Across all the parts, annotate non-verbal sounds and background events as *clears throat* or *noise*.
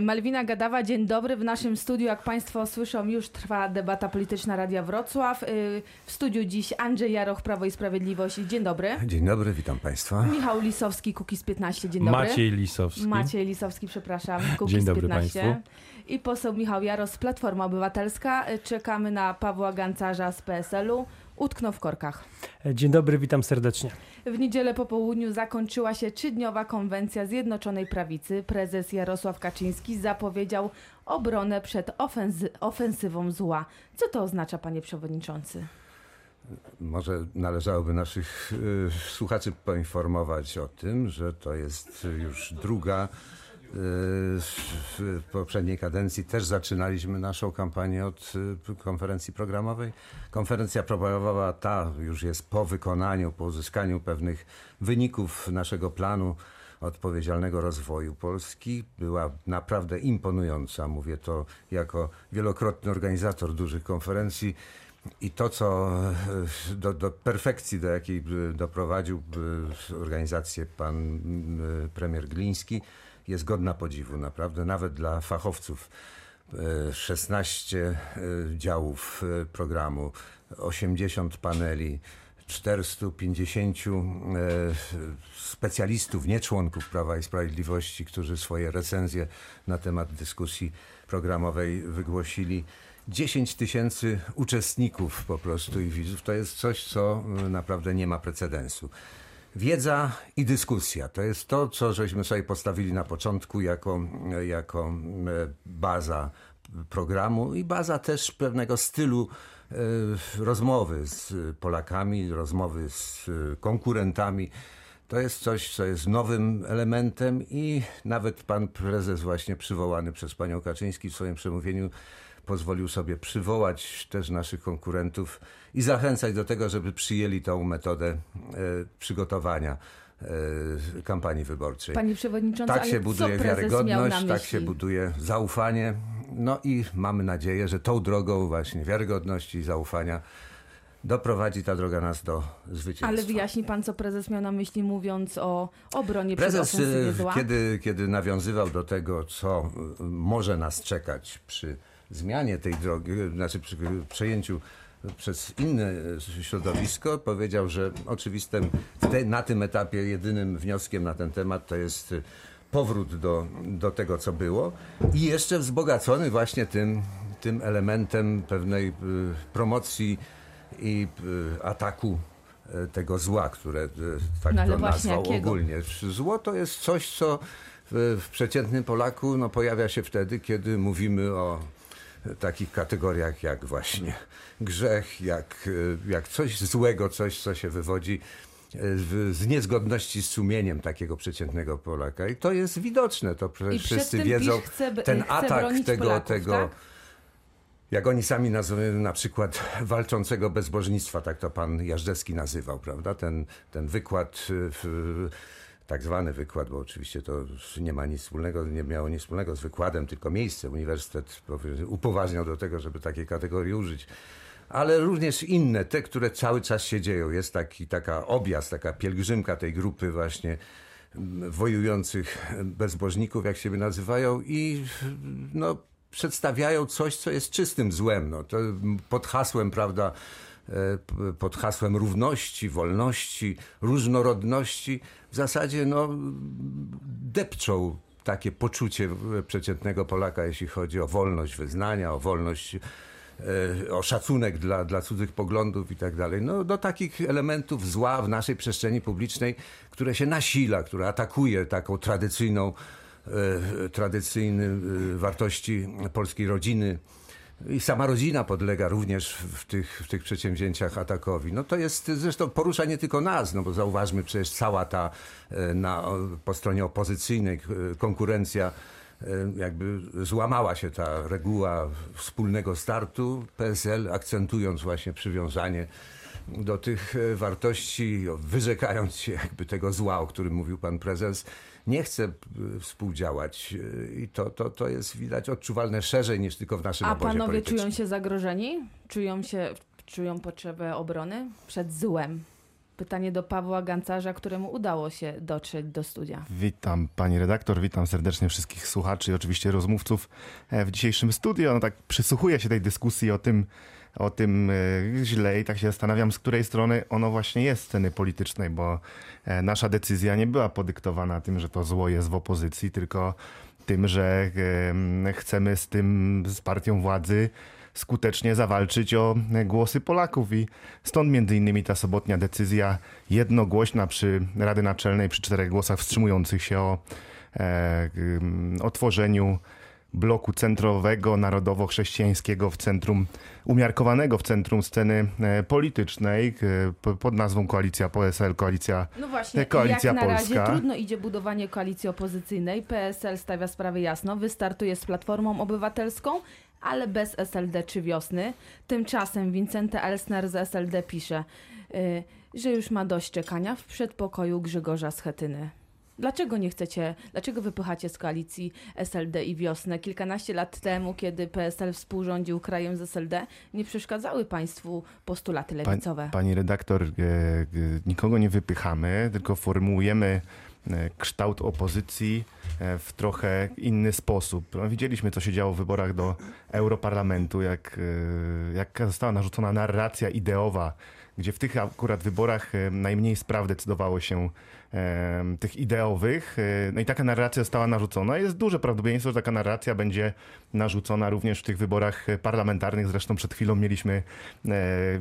Malwina Gadawa, dzień dobry. W naszym studiu, jak Państwo słyszą, już trwa debata polityczna Radia Wrocław. Y, w studiu dziś Andrzej Jaroch, Prawo i Sprawiedliwość. Dzień dobry. Dzień dobry, witam Państwa. Michał Lisowski, Kukiz 15. Dzień dobry. Maciej Lisowski. Maciej Lisowski, przepraszam, Kukiz Dzień dobry 15. Państwu. I poseł Michał Jaros, Platforma Obywatelska. Y, Czekamy na Pawła Gancarza z PSL-u. Utknął w korkach. Dzień dobry, witam serdecznie. W niedzielę po południu zakończyła się trzydniowa konwencja Zjednoczonej Prawicy. Prezes Jarosław Kaczyński zapowiedział obronę przed ofensy ofensywą zła. Co to oznacza, panie przewodniczący? Może należałoby naszych y, słuchaczy poinformować o tym, że to jest już druga. Y, W poprzedniej kadencji też zaczynaliśmy naszą kampanię od y, konferencji programowej. Konferencja programowa ta już jest po wykonaniu, po uzyskaniu pewnych wyników naszego planu odpowiedzialnego rozwoju Polski. Była naprawdę imponująca. Mówię to jako wielokrotny organizator dużych konferencji. I to, co e, do, do perfekcji, do jakiej e, doprowadził organizację pan premier Gliński, jest godna podziwu, naprawdę, nawet dla fachowców. E, 16 e, działów e, programu, 80 paneli, 450 e, specjalistów, nie członków Prawa i Sprawiedliwości, którzy swoje recenzje na temat dyskusji programowej wygłosili. 10 tysięcy uczestników po prostu i widzów. To jest coś, co e, naprawdę nie ma precedensu. Wiedza i dyskusja to jest to, co żeśmy sobie postawili na początku jako, jako e, baza programu i baza też pewnego stylu e, rozmowy z Polakami, rozmowy z e, konkurentami. To jest coś, co jest nowym elementem i nawet pan prezes właśnie przywołany przez panią Kaczyński w swoim przemówieniu pozwolił sobie przywołać też naszych konkurentów i zachęcać do tego, żeby przyjęli tą metodę e, przygotowania e, kampanii wyborczej. Panie przewodniczący, Tak się buduje wiarygodność, tak się buduje zaufanie. No i mamy nadzieję, że tą drogą właśnie wiarygodności i zaufania doprowadzi ta droga nas do zwycięstwa. Ale wyjaśni pan, co prezes miał na myśli, mówiąc o obronie przed Prezes, ofensywie e, zła? kiedy, kiedy nawiązywał do tego, co może nas czekać przy zmianie tej drogi, znaczy przy przejęciu przez inne środowisko, powiedział, że oczywistym te, na tym etapie jedynym wnioskiem na ten temat to jest powrót do, do tego, co było i jeszcze wzbogacony właśnie tym, tym elementem pewnej e, promocji i e, ataku e, tego zła, które tak No to nazwał jakiego? ogólnie. Zło to jest coś, co w, w przeciętnym Polaku no, pojawia się wtedy, kiedy mówimy o takich kategoriach jak właśnie grzech, jak, e, jak coś złego, coś, co się wywodzi e, z niezgodności z sumieniem takiego przeciętnego Polaka. I to jest widoczne, to I wszyscy wiedzą. Chce, ten chce atak tego, Polaków, tego tak? jak oni sami nazywają na przykład walczącego bezbożnictwa, tak to pan Jażdżewski nazywał, prawda? Ten, ten wykład, w, tak zwany wykład, bo oczywiście to nie ma nic wspólnego, nie miało nic wspólnego z wykładem, tylko miejsce. Uniwersytet upoważniał do tego, żeby takiej kategorii użyć. Ale również inne, te, które cały czas się dzieją. Jest taki, taka objazd, taka pielgrzymka tej grupy właśnie mm, wojujących bezbożników, jak siebie nazywają i no, przedstawiają coś, co jest czystym złem. No, to pod hasłem, prawda, e, pod hasłem równości, wolności, różnorodności w zasadzie no, depczą takie poczucie przeciętnego Polaka, jeśli chodzi o wolność wyznania, o wolność, e, o szacunek dla, dla cudzych poglądów i tak dalej. No, do takich elementów zła w naszej przestrzeni publicznej, które się nasila, które atakuje taką tradycyjną, e, tradycyjne wartości polskiej rodziny. I sama rodzina podlega również w tych, w tych przedsięwzięciach atakowi. No to jest, zresztą porusza nie tylko nas, no bo zauważmy przecież cała ta e, na, po stronie opozycyjnej e, konkurencja e, jakby złamała się ta reguła wspólnego startu. PSL akcentując właśnie przywiązanie do tych wartości, wyrzekając się jakby tego zła, o którym mówił pan prezes, nie chce współdziałać e, i to, to, to jest widać odczuwalne szerzej niż tylko w naszym A obozie panowie politycznym. czują się zagrożeni? Czują, się, czują potrzebę obrony przed złem? Pytanie do Pawła Gancarza, któremu udało się dotrzeć do studia. Witam pani redaktor, witam serdecznie wszystkich słuchaczy i oczywiście rozmówców e, w dzisiejszym studio. No tak przysłuchuję się tej dyskusji o tym, o tym e, źle i tak się zastanawiam, z której strony ono właśnie jest sceny politycznej, bo e, nasza decyzja nie była podyktowana tym, że to zło jest w opozycji, tylko tym, że chcemy z tym, z partią władzy skutecznie zawalczyć o głosy Polaków. I stąd między innymi ta sobotnia decyzja jednogłośna przy Rady Naczelnej przy czterech głosach wstrzymujących się o e, otworzeniu bloku centrowego, narodowo-chrześcijańskiego w centrum, umiarkowanego w centrum sceny e, politycznej e, pod nazwą Koalicja PSL, Koalicja, no właśnie, Koalicja jak na Polska. razie trudno idzie budowanie koalicji opozycyjnej. PSL stawia sprawę jasno, wystartuje z Platformą Obywatelską, ale bez SLD czy wiosny. Tymczasem Wincente Elsner z SLD pisze, yy, że już ma dość czekania w przedpokoju Grzegorza Schetyny. Dlaczego nie chcecie, dlaczego wypychacie z koalicji SLD i wiosnę? Kilkanaście lat temu, kiedy PSL współrządził krajem z SLD, nie przeszkadzały państwu postulaty lewicowe. pani redaktor, e, e, nikogo nie wypychamy, tylko formułujemy E, kształt opozycji e, w trochę inny sposób. No, widzieliśmy, co się działo w wyborach do Europarlamentu, jak, e, jak została narzucona narracja ideowa, gdzie w tych akurat wyborach najmniej spraw decydowało się tych ideowych. E, no i taka narracja została narzucona. Jest duże prawdopodobieństwo, że taka narracja będzie narzucona również w tych wyborach parlamentarnych. Zresztą przed chwilą mieliśmy, e,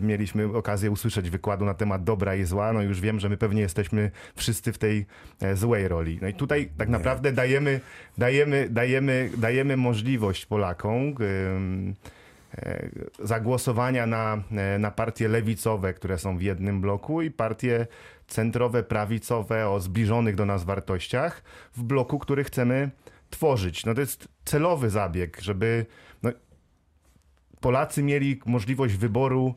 mieliśmy okazję usłyszeć wykładu na temat dobra i zła. No już wiem, że my pewnie jesteśmy wszyscy w tej e, złej roli. No i tutaj tak naprawdę dajemy, dajemy, dajemy, dajemy możliwość Polakom zagłosowania na, na partie lewicowe, które są w jednym bloku i partie centrowe, prawicowe, o zbliżonych do nas wartościach w bloku, który chcemy tworzyć. No to jest celowy zabieg, żeby no, Polacy mieli możliwość wyboru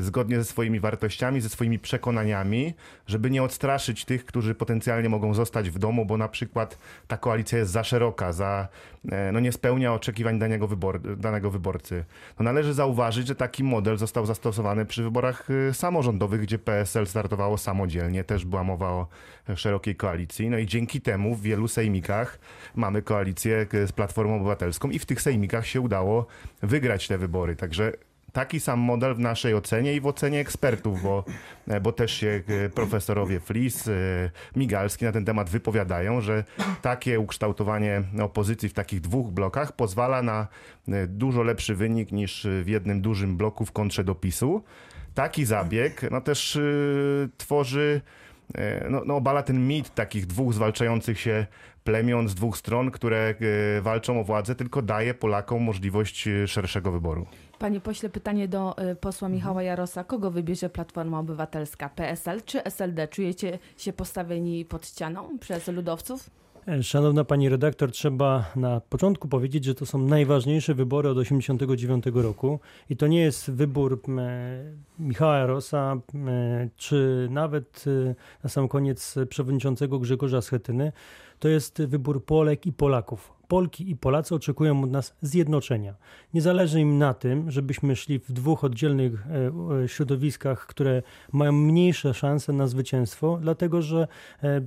zgodnie ze swoimi wartościami, ze swoimi przekonaniami, żeby nie odstraszyć tych, którzy potencjalnie mogą zostać w domu, bo na przykład ta koalicja jest za szeroka, za, e, no nie spełnia oczekiwań danego, wybor, danego wyborcy. No należy zauważyć, że taki model został zastosowany przy wyborach y, samorządowych, gdzie PSL startowało samodzielnie, też była mowa o szerokiej koalicji. No i dzięki temu w wielu sejmikach mamy koalicję z Platformą Obywatelską i w tych sejmikach się udało wygrać te wybory. Także taki sam model w naszej ocenie i w ocenie ekspertów, bo, e, bo też się e, profesorowie Flis, e, Migalski na ten temat wypowiadają, że takie ukształtowanie opozycji w takich dwóch blokach pozwala na dużo lepszy wynik niż w jednym dużym bloku w kontrze do PiSu. Taki zabieg no też tworzy, no, no obala ten mit takich dwóch zwalczających się plemion z dwóch stron, które walczą o władzę, tylko daje Polakom możliwość szerszego wyboru. Panie pośle, pytanie do y, posła Michała Jarosa. Kogo wybierze Platforma Obywatelska? PSL czy SLD? Czujecie się postawieni pod ścianą przez ludowców? E, szanowna pani redaktor, trzeba na początku powiedzieć, że to są najważniejsze wybory od 1989 roku i to nie jest wybór Michała Jarosa, czy nawet e, na sam koniec przewodniczącego Grzegorza Schetyny. To jest wybór Polek i Polaków. Polki i Polacy oczekują od nas zjednoczenia. Nie zależy im na tym, żebyśmy szli w dwóch oddzielnych e, e, środowiskach, które mają mniejsze szanse na zwycięstwo, dlatego że e,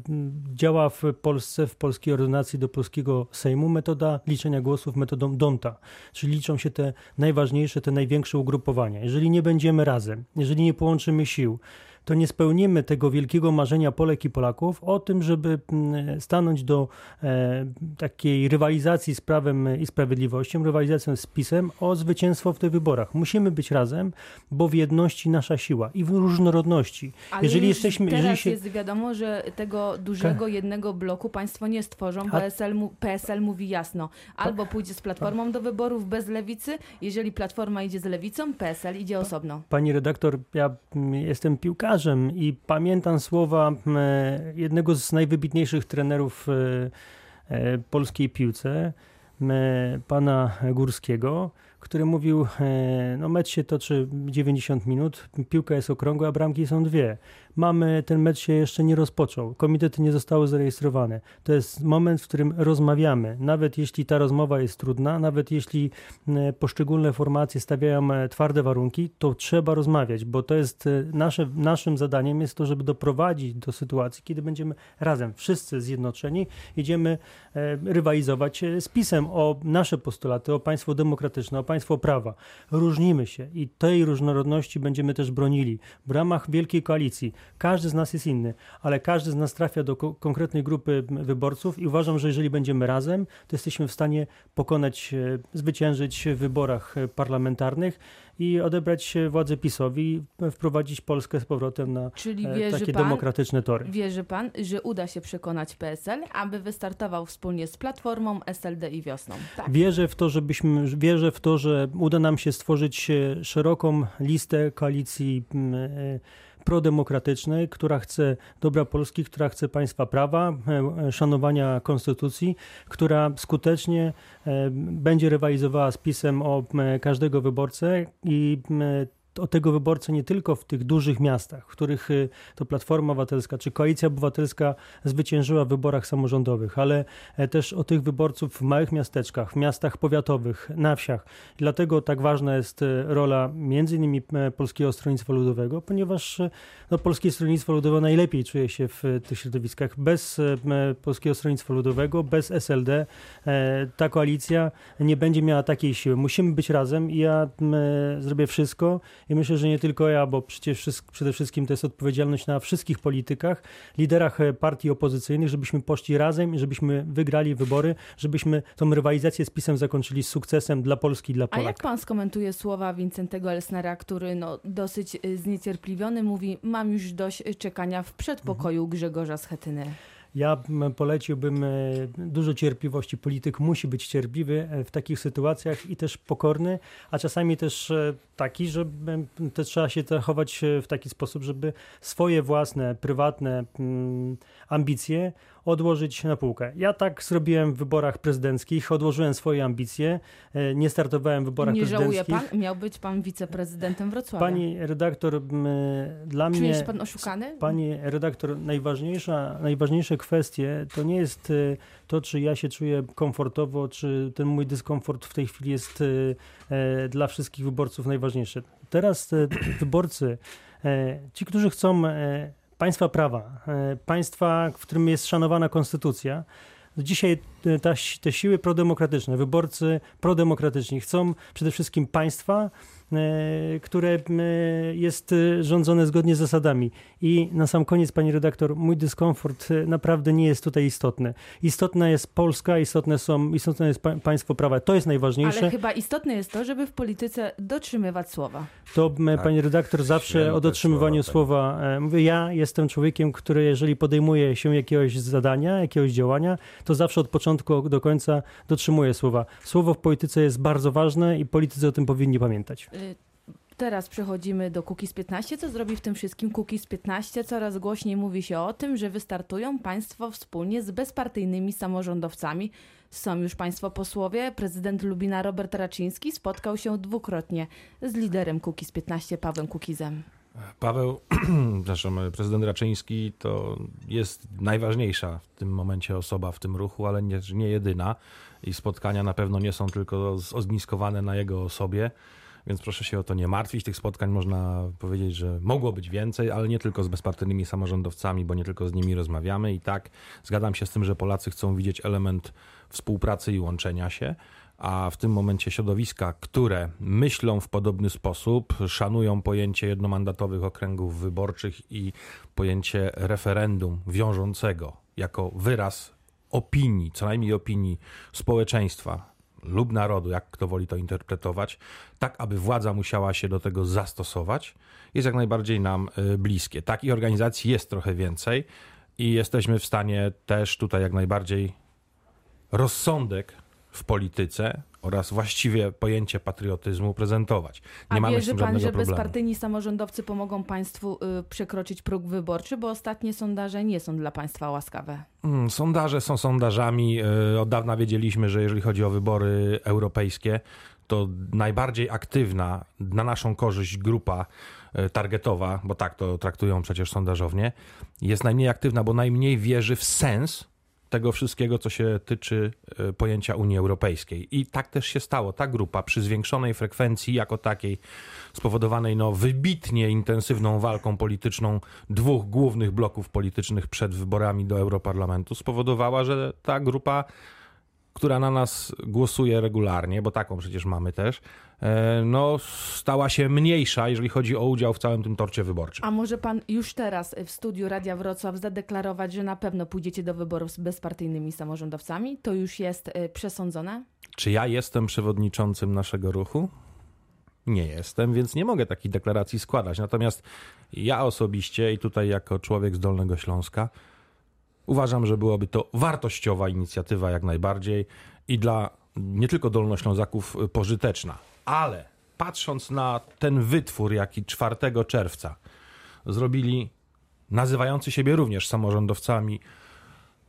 działa w Polsce, w polskiej ordynacji do polskiego Sejmu metoda liczenia głosów metodą Donta, czyli liczą się te najważniejsze, te największe ugrupowania. Jeżeli nie będziemy razem, jeżeli nie połączymy sił, to nie spełnimy tego wielkiego marzenia Polek i Polaków o tym, żeby mm, stanąć do e, takiej rywalizacji z prawem i sprawiedliwością, rywalizacją z PiSem o zwycięstwo w tych wyborach. Musimy być razem, bo w jedności nasza siła i w różnorodności. Ale jeżeli jesteśmy, teraz jeżeli się... jest wiadomo, że tego dużego jednego bloku państwo nie stworzą. PSL, PSL mówi jasno, albo pójdzie z Platformą do wyborów bez Lewicy, jeżeli Platforma idzie z Lewicą, PSL idzie osobno. Pani redaktor, ja jestem piłkarzem, piłkarzem i pamiętam słowa jednego z najwybitniejszych trenerów e, e, polskiej piłce, pana Górskiego, który mówił, e, no mecz się toczy 90 minut, piłka jest okrągła, a bramki są dwie. Mamy, ten mecz się jeszcze nie rozpoczął, komitety nie zostały zarejestrowane. To jest moment, w którym rozmawiamy, nawet jeśli ta rozmowa jest trudna, nawet jeśli e, poszczególne formacje stawiają e, twarde warunki, to trzeba rozmawiać, bo to jest nasze, naszym zadaniem jest to, żeby doprowadzić do sytuacji, kiedy będziemy razem, wszyscy zjednoczeni, idziemy rywalizować z PiSem o nasze postulaty, o państwo demokratyczne, o państwo prawa. Różnimy się i tej różnorodności będziemy też bronili. W ramach wielkiej koalicji każdy z nas jest inny, ale każdy z nas trafia do ko konkretnej grupy wyborców i uważam, że jeżeli będziemy razem, to jesteśmy w stanie pokonać, e, zwyciężyć w wyborach e, parlamentarnych i odebrać władzę PiSowi wprowadzić Polskę z powrotem na Czyli e, wierzy takie pan, demokratyczne tory. Wierzy pan, że uda się przekonać PSL, aby wystartował wspólnie z Platformą, SLD i Wiosną? Tak. Wierzę w to, żebyśmy, wierzę w to, że uda nam się stworzyć e, szeroką listę koalicji e, prodemokratycznej, która chce dobra Polski, która chce państwa prawa, e, szanowania konstytucji, która skutecznie będzie rywalizowała z PiSem o każdego wyborcę i o tego wyborcę nie tylko w tych dużych miastach, w których y, to Platforma Obywatelska czy Koalicja Obywatelska zwyciężyła w wyborach samorządowych, ale e, też o tych wyborców w małych miasteczkach, w miastach powiatowych, na wsiach. Dlatego tak ważna jest e, rola między innymi e, Polskiego Stronnictwa Ludowego, ponieważ no, Polskie Stronnictwo Ludowe najlepiej czuje się w tych środowiskach. Bez Polskiego Stronnictwa Ludowego, bez SLD ta koalicja nie będzie miała takiej siły. Musimy być razem i ja zrobię wszystko, i myślę, że nie tylko ja, bo przecież przede wszystkim to jest odpowiedzialność na wszystkich politykach, liderach e, partii opozycyjnych, żebyśmy poszli razem i żebyśmy wygrali wybory, żebyśmy tą rywalizację z PiSem zakończyli z sukcesem dla Polski i dla Polak. A jak pan skomentuje słowa Wincentego Elsnera, który no, dosyć e, zniecierpliwiony mówi, mam już dość czekania w przedpokoju mhm. Grzegorza Schetyny? Ja poleciłbym e, dużo cierpliwości. Polityk musi być cierpliwy e, w takich sytuacjach i też pokorny, a czasami też e, taki, że też trzeba się zachować w taki sposób, żeby swoje własne, prywatne ambicje odłożyć na półkę. Ja tak zrobiłem w wyborach prezydenckich, odłożyłem swoje ambicje, e, nie startowałem w wyborach nie prezydenckich. Nie żałuje pan? Miał być pan wiceprezydentem Wrocławia. Pani redaktor, dla Czuje mnie... się pan oszukany? Pani redaktor, najważniejsza, najważniejsze kwestie to nie jest e, to, czy ja się czuję komfortowo, czy ten mój dyskomfort w tej chwili jest e, dla wszystkich wyborców najważniejszy. Teraz wyborcy, ci, którzy chcą państwa prawa, e, państwa, w którym jest szanowana konstytucja. Dzisiaj ta, te siły prodemokratyczne, wyborcy prodemokratyczni chcą przede wszystkim państwa, E, które e, jest e, rządzone zgodnie z zasadami. I na sam koniec, pani redaktor, mój dyskomfort naprawdę nie jest tutaj istotny. Istotna jest Polska, istotne, są, istotne jest państwo prawa. To jest najważniejsze. Ale chyba istotne jest to, żeby w polityce dotrzymywać słowa. To tak. pani redaktor zawsze o dotrzymywaniu słowa, słowa mówię, ja jestem człowiekiem, który jeżeli podejmuje się jakiegoś zadania, jakiegoś działania, to zawsze od początku do końca dotrzymuje słowa. Słowo w polityce jest bardzo ważne i politycy o tym powinni pamiętać. Y, teraz przechodzimy do Cookies 15. Co zrobi w tym wszystkim Cookies 15? Coraz głośniej mówi się o tym, że wystartują państwo wspólnie z bezpartyjnymi samorządowcami. Są już państwo posłowie. Prezydent Lubina Robert Raczyński spotkał się dwukrotnie z liderem Cookies 15 Pawłem Kukizem. Paweł, *clears throat* przepraszam, prezydent Raczyński to jest najważniejsza w tym momencie osoba w tym ruchu, ale nie, nie jedyna. I spotkania na pewno nie są tylko zogniskowane na jego osobie więc proszę się o to nie martwić. Tych spotkań można powiedzieć, że mogło być więcej, ale nie tylko z bezpartyjnymi samorządowcami, bo nie tylko z nimi rozmawiamy. I tak zgadzam się z tym, że Polacy chcą widzieć element współpracy i łączenia się. A w tym momencie środowiska, które myślą w podobny sposób, szanują pojęcie jednomandatowych okręgów wyborczych i pojęcie referendum wiążącego jako wyraz opinii, co najmniej opinii społeczeństwa lub narodu, jak kto woli to interpretować, tak aby władza musiała się do tego zastosować, jest jak najbardziej nam y, bliskie. Takich organizacji jest trochę więcej i jesteśmy w stanie też tutaj jak najbardziej rozsądek w polityce oraz właściwie pojęcie patriotyzmu prezentować. Nie A mamy z wierzy tym pan, że problemu. bezpartyjni samorządowcy pomogą państwu y, przekroczyć próg wyborczy, bo ostatnie sondaże nie są dla państwa łaskawe. Mm, Sondaże są sondażami. E, Od dawna wiedzieliśmy, że jeżeli chodzi o wybory europejskie, to najbardziej aktywna na naszą korzyść grupa e, targetowa, bo tak to traktują przecież sondażownie, jest najmniej aktywna, bo najmniej wierzy w sens tego wszystkiego, co się tyczy e, pojęcia Unii Europejskiej. I tak też się stało. Ta grupa przy zwiększonej frekwencji jako takiej, spowodowanej no, wybitnie intensywną walką polityczną dwóch głównych bloków politycznych przed wyborami do Europarlamentu, spowodowała, że ta grupa, która na nas głosuje regularnie, bo taką przecież mamy też, e, no, stała się mniejsza, jeżeli chodzi o udział w całym tym torcie wyborczym. A może pan już teraz w studiu Radia Wrocław zadeklarować, że na pewno pójdziecie do wyborów z bezpartyjnymi samorządowcami? To już jest y, przesądzone? Czy ja jestem przewodniczącym naszego ruchu? Nie jestem, więc nie mogę takiej deklaracji składać. Natomiast ja osobiście i tutaj jako człowiek z Dolnego Śląska uważam, że byłoby to wartościowa inicjatywa jak najbardziej i dla nie tylko Dolnoślązaków y, pożyteczna. Ale patrząc na ten wytwór, jaki 4 czerwca zrobili nazywający siebie również samorządowcami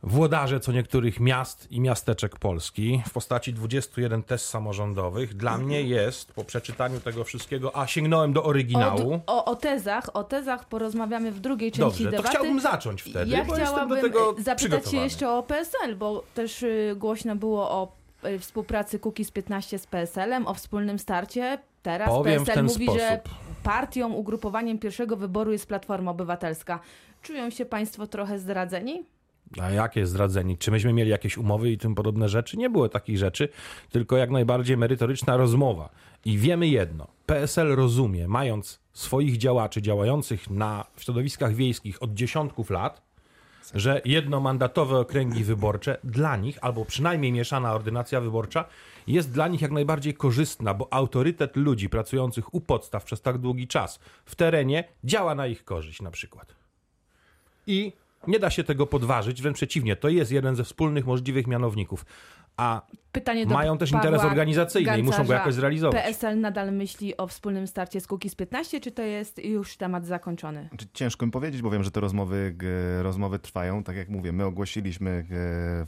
włodarze co niektórych miast i miasteczek Polski w postaci 21 test samorządowych dla mnie jest, po przeczytaniu tego wszystkiego, a sięgnąłem do oryginału. O, o, o tezach, o tezach porozmawiamy w drugiej części Dobrze, to debaty. chciałbym zacząć wtedy, ja bo jestem chciałabym do tego y, zapytać się jeszcze o PSL, bo też y, głośno było o y, współpracy Kukiz 15 z PSL-em, o wspólnym starcie. Teraz Powiem PSL mówi, sposób. że partią, ugrupowaniem pierwszego wyboru jest Platforma Obywatelska. Czują się państwo trochę zdradzeni? A jakie zdradzeni? Czy myśmy mieli jakieś umowy i tym podobne rzeczy? Nie było takich rzeczy, tylko jak najbardziej merytoryczna rozmowa. I wiemy jedno. PSL rozumie, mając swoich działaczy działających na w środowiskach wiejskich od dziesiątków lat, że jednomandatowe okręgi wyborcze dla nich, albo przynajmniej mieszana ordynacja wyborcza, jest dla nich jak najbardziej korzystna, bo autorytet ludzi pracujących u podstaw przez tak długi czas w terenie działa na ich korzyść na przykład. I nie da się tego podważyć, wręcz przeciwnie, to jest jeden ze wspólnych możliwych mianowników. A Pytanie do mają też Pawła interes organizacyjny i muszą go Gancarza. jakoś zrealizować. PSL nadal myśli o wspólnym starcie z Kukiz 15, czy to jest już temat zakończony? Znaczy, Ciężko mi powiedzieć, bo wiem, że te rozmowy, rozmowy trwają. Tak jak mówię, my ogłosiliśmy g-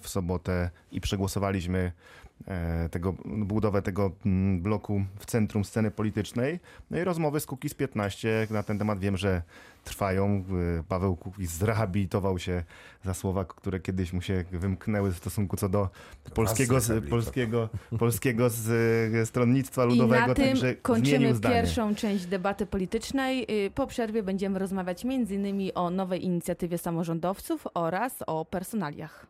w sobotę i przegłosowaliśmy e, tego, budowę tego mm, bloku w centrum sceny politycznej. No i rozmowy z Kukiz 15 na ten temat wiem, że trwają. E, Paweł Kukiz zrehabilitował się za słowa, które kiedyś mu się wymknęły w stosunku co do polskiego, z, polskiego, polskiego z, e, stronnictwa I ludowego. na tym także kończymy pierwszą część debaty politycznej. Po przerwie będziemy rozmawiać m.in. o nowej inicjatywie samorządowców oraz o personaliach.